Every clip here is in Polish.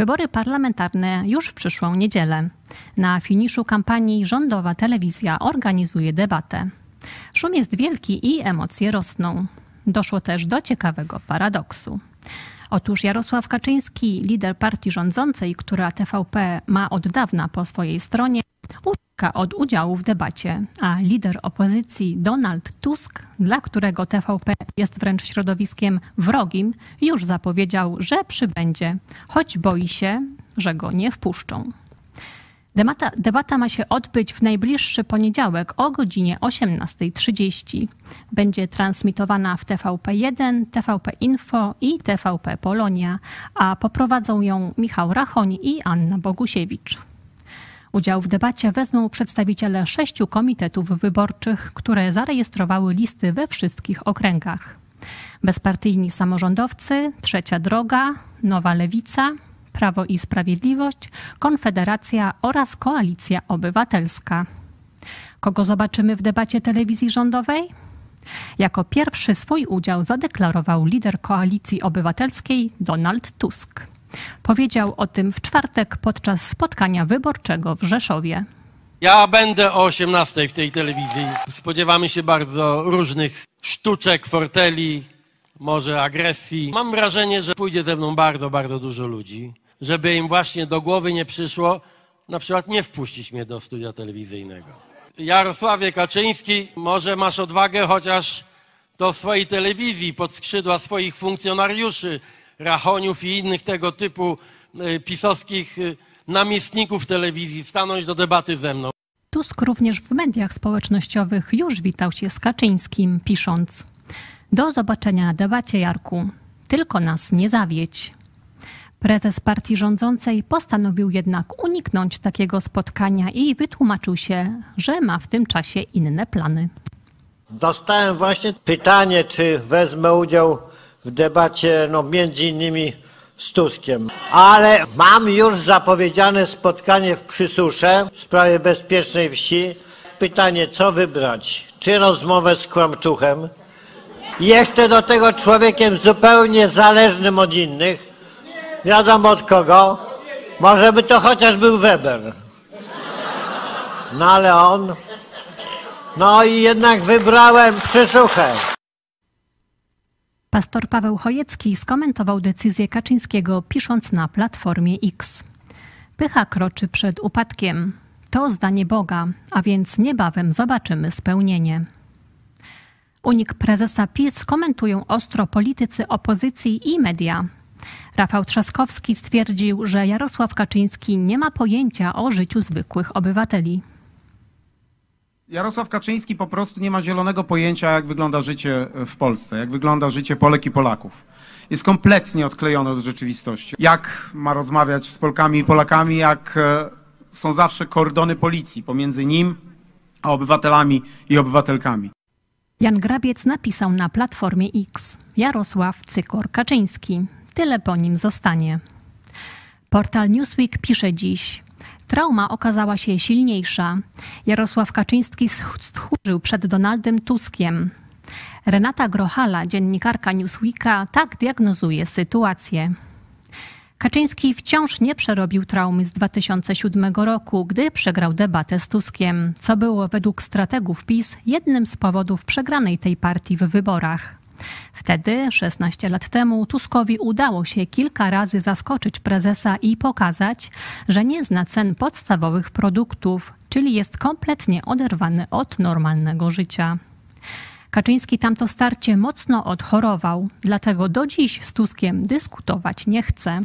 Wybory parlamentarne już w przyszłą niedzielę. Na finiszu kampanii rządowa telewizja organizuje debatę. Szum jest wielki i emocje rosną. Doszło też do ciekawego paradoksu. Otóż Jarosław Kaczyński, lider partii rządzącej, która TVP ma od dawna po swojej stronie, ucieka od udziału w debacie, a lider opozycji Donald Tusk, dla którego TVP jest wręcz środowiskiem wrogim, już zapowiedział, że przybędzie, choć boi się, że go nie wpuszczą. Debata, debata, ma się odbyć w najbliższy poniedziałek o godzinie 18.30. Będzie transmitowana w TVP1, TVP Info i TVP Polonia, a poprowadzą ją Michał Rachoń i Anna Bogusiewicz. Udział w debacie wezmą przedstawiciele sześciu komitetów wyborczych, które zarejestrowały listy we wszystkich okręgach. Bezpartyjni samorządowcy, Trzecia Droga, Nowa Lewica, Prawo i Sprawiedliwość, Konfederacja oraz Koalicja Obywatelska. Kogo zobaczymy w debacie telewizji rządowej? Jako pierwszy swój udział zadeklarował lider Koalicji Obywatelskiej Donald Tusk. Powiedział o tym w czwartek podczas spotkania wyborczego w Rzeszowie. Ja będę o 18 w tej telewizji. Spodziewamy się bardzo różnych sztuczek, forteli, może agresji. Mam wrażenie, że pójdzie ze mną bardzo, bardzo dużo ludzi, żeby im właśnie do głowy nie przyszło na przykład nie wpuścić mnie do studia telewizyjnego. Jarosławie Kaczyński, może masz odwagę chociaż do swojej telewizji, pod skrzydła swoich funkcjonariuszy, Rachoniów i innych tego typu y, pisowskich y, namiestników telewizji stanąć do debaty ze mną. Tusk również w mediach społecznościowych już witał się z Kaczyńskim, pisząc: Do zobaczenia na debacie, Jarku. Tylko nas nie zawiedź. Prezes partii rządzącej postanowił jednak uniknąć takiego spotkania i wytłumaczył się, że ma w tym czasie inne plany. Dostałem właśnie pytanie, czy wezmę udział w debacie, no między innymi z Tuskiem. Ale mam już zapowiedziane spotkanie w Przysusze w sprawie bezpiecznej wsi. Pytanie, co wybrać? Czy rozmowę z Kłamczuchem? Jeszcze do tego człowiekiem zupełnie zależnym od innych. Wiadomo od kogo. Może by to chociaż był Weber. No ale on... No i jednak wybrałem Przysuchę. Pastor Paweł Chojecki skomentował decyzję Kaczyńskiego, pisząc na platformie X. Pycha kroczy przed upadkiem. To zdanie Boga, a więc niebawem zobaczymy spełnienie. Unik prezesa PiS komentują ostro politycy opozycji i media. Rafał Trzaskowski stwierdził, że Jarosław Kaczyński nie ma pojęcia o życiu zwykłych obywateli. Jarosław Kaczyński po prostu nie ma zielonego pojęcia, jak wygląda życie w Polsce, jak wygląda życie Polek i Polaków. Jest kompletnie odklejony od rzeczywistości. Jak ma rozmawiać z Polkami i Polakami, jak e, są zawsze kordony policji pomiędzy nim a obywatelami i obywatelkami. Jan Grabiec napisał na platformie X Jarosław Cykor Kaczyński. Tyle po nim zostanie. Portal Newsweek pisze dziś: Trauma okazała się silniejsza. Jarosław Kaczyński stchórzył przed Donaldem Tuskiem. Renata Grochala, dziennikarka Newsweeka, tak diagnozuje sytuację. Kaczyński wciąż nie przerobił traumy z 2007 roku, gdy przegrał debatę z Tuskiem, co było według strategów PiS jednym z powodów przegranej tej partii w wyborach. Wtedy, 16 lat temu, Tuskowi udało się kilka razy zaskoczyć prezesa i pokazać, że nie zna cen podstawowych produktów, czyli jest kompletnie oderwany od normalnego życia. Kaczyński tamto starcie mocno odchorował, dlatego do dziś z Tuskiem dyskutować nie chce.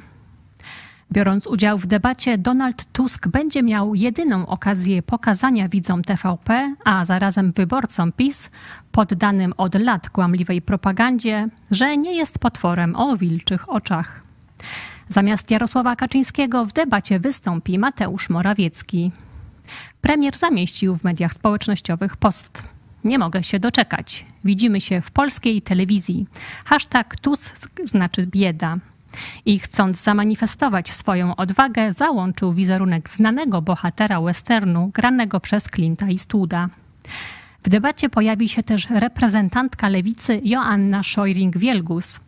Biorąc udział w debacie, Donald Tusk będzie miał jedyną okazję pokazania widzom TVP, a zarazem wyborcom PiS, poddanym od lat kłamliwej propagandzie, że nie jest potworem o wilczych oczach. Zamiast Jarosława Kaczyńskiego w debacie wystąpi Mateusz Morawiecki. Premier zamieścił w mediach społecznościowych post. Nie mogę się doczekać. Widzimy się w polskiej telewizji. Hashtag Tusk znaczy bieda i chcąc zamanifestować swoją odwagę, załączył wizerunek znanego bohatera westernu granego przez Clint'a Eastwooda. W debacie pojawi się też reprezentantka lewicy Joanna Szojring-Wielgus.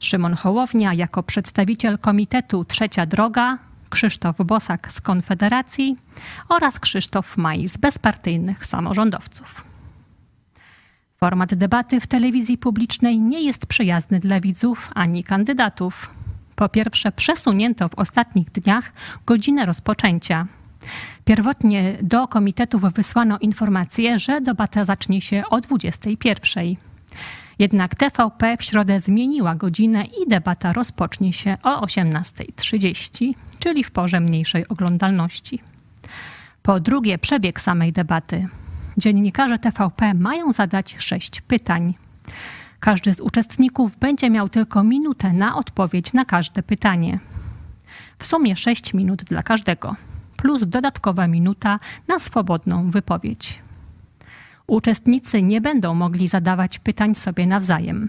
Szymon Hołownia jako przedstawiciel Komitetu Trzecia Droga, Krzysztof Bosak z Konfederacji oraz Krzysztof Maj z bezpartyjnych samorządowców. Format debaty w telewizji publicznej nie jest przyjazny dla widzów ani kandydatów. Po pierwsze, przesunięto w ostatnich dniach godzinę rozpoczęcia. Pierwotnie do komitetów wysłano informację, że debata zacznie się o 21. Jednak TVP w środę zmieniła godzinę i debata rozpocznie się o 18.30, czyli w porze mniejszej oglądalności. Po drugie, przebieg samej debaty. Dziennikarze TVP mają zadać sześć pytań. Każdy z uczestników będzie miał tylko minutę na odpowiedź na każde pytanie. W sumie 6 minut dla każdego, plus dodatkowa minuta na swobodną wypowiedź. Uczestnicy nie będą mogli zadawać pytań sobie nawzajem.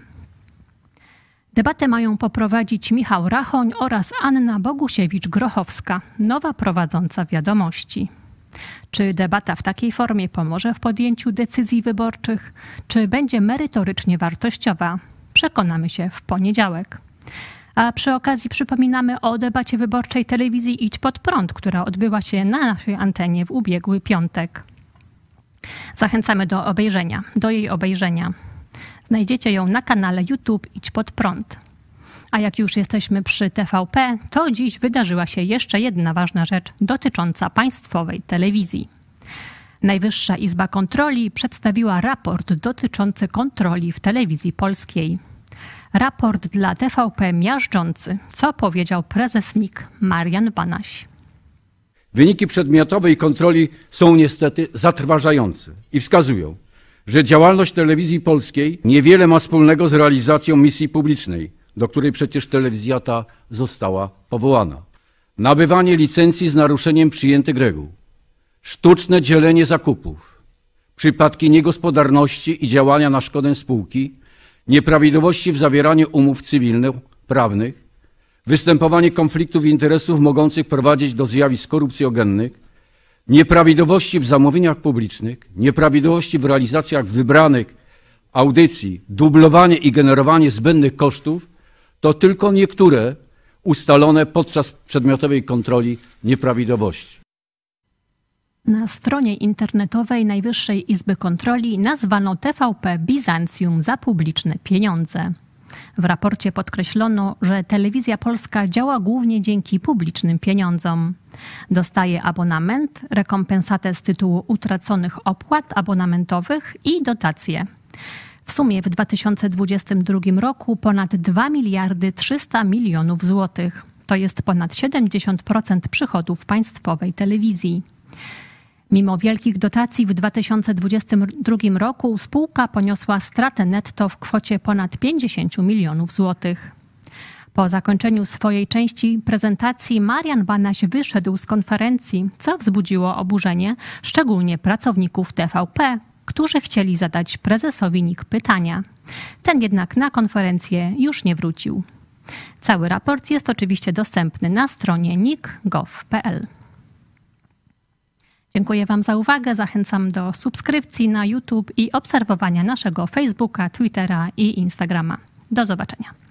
Debatę mają poprowadzić Michał Rachoń oraz Anna Bogusiewicz-Grochowska, nowa prowadząca wiadomości. Czy debata w takiej formie pomoże w podjęciu decyzji wyborczych, czy będzie merytorycznie wartościowa? Przekonamy się w poniedziałek. A przy okazji przypominamy o debacie wyborczej telewizji Idź Pod Prąd, która odbyła się na naszej antenie w ubiegły piątek. Zachęcamy do obejrzenia, do jej obejrzenia. Znajdziecie ją na kanale YouTube Idź Pod Prąd. A jak już jesteśmy przy TVP, to dziś wydarzyła się jeszcze jedna ważna rzecz dotycząca państwowej telewizji. Najwyższa Izba Kontroli przedstawiła raport dotyczący kontroli w telewizji polskiej. Raport dla TVP miażdżący, co powiedział prezes NIK Marian Banaś. Wyniki przedmiotowej kontroli są niestety zatrważające i wskazują, że działalność telewizji polskiej niewiele ma wspólnego z realizacją misji publicznej, do której przecież telewizja ta została powołana. Nabywanie licencji z naruszeniem przyjętych reguł, sztuczne dzielenie zakupów, przypadki niegospodarności i działania na szkodę spółki, nieprawidłowości w zawieraniu umów cywilnych, prawnych, występowanie konfliktów interesów mogących prowadzić do zjawisk korupcjogennych, nieprawidłowości w zamówieniach publicznych, nieprawidłowości w realizacjach wybranych audycji, dublowanie i generowanie zbędnych kosztów to tylko niektóre ustalone podczas przedmiotowej kontroli nieprawidłowości. Na stronie internetowej Najwyższej Izby Kontroli nazwano TVP Bizancjum za publiczne pieniądze. W raporcie podkreślono, że telewizja polska działa głównie dzięki publicznym pieniądzom. Dostaje abonament, rekompensatę z tytułu utraconych opłat abonamentowych i dotacje. W sumie w 2022 roku ponad 2 miliardy 300 milionów złotych. To jest ponad 70% przychodów państwowej telewizji. Mimo wielkich dotacji w 2022 roku spółka poniosła stratę netto w kwocie ponad 50 milionów złotych. Po zakończeniu swojej części prezentacji Marian Banaś wyszedł z konferencji, co wzbudziło oburzenie szczególnie pracowników TVP, którzy chcieli zadać prezesowi NIK pytania. Ten jednak na konferencję już nie wrócił. Cały raport jest oczywiście dostępny na stronie nik.gov.pl. Dziękuję Wam za uwagę. Zachęcam do subskrypcji na YouTube i obserwowania naszego Facebooka, Twittera i Instagrama. Do zobaczenia.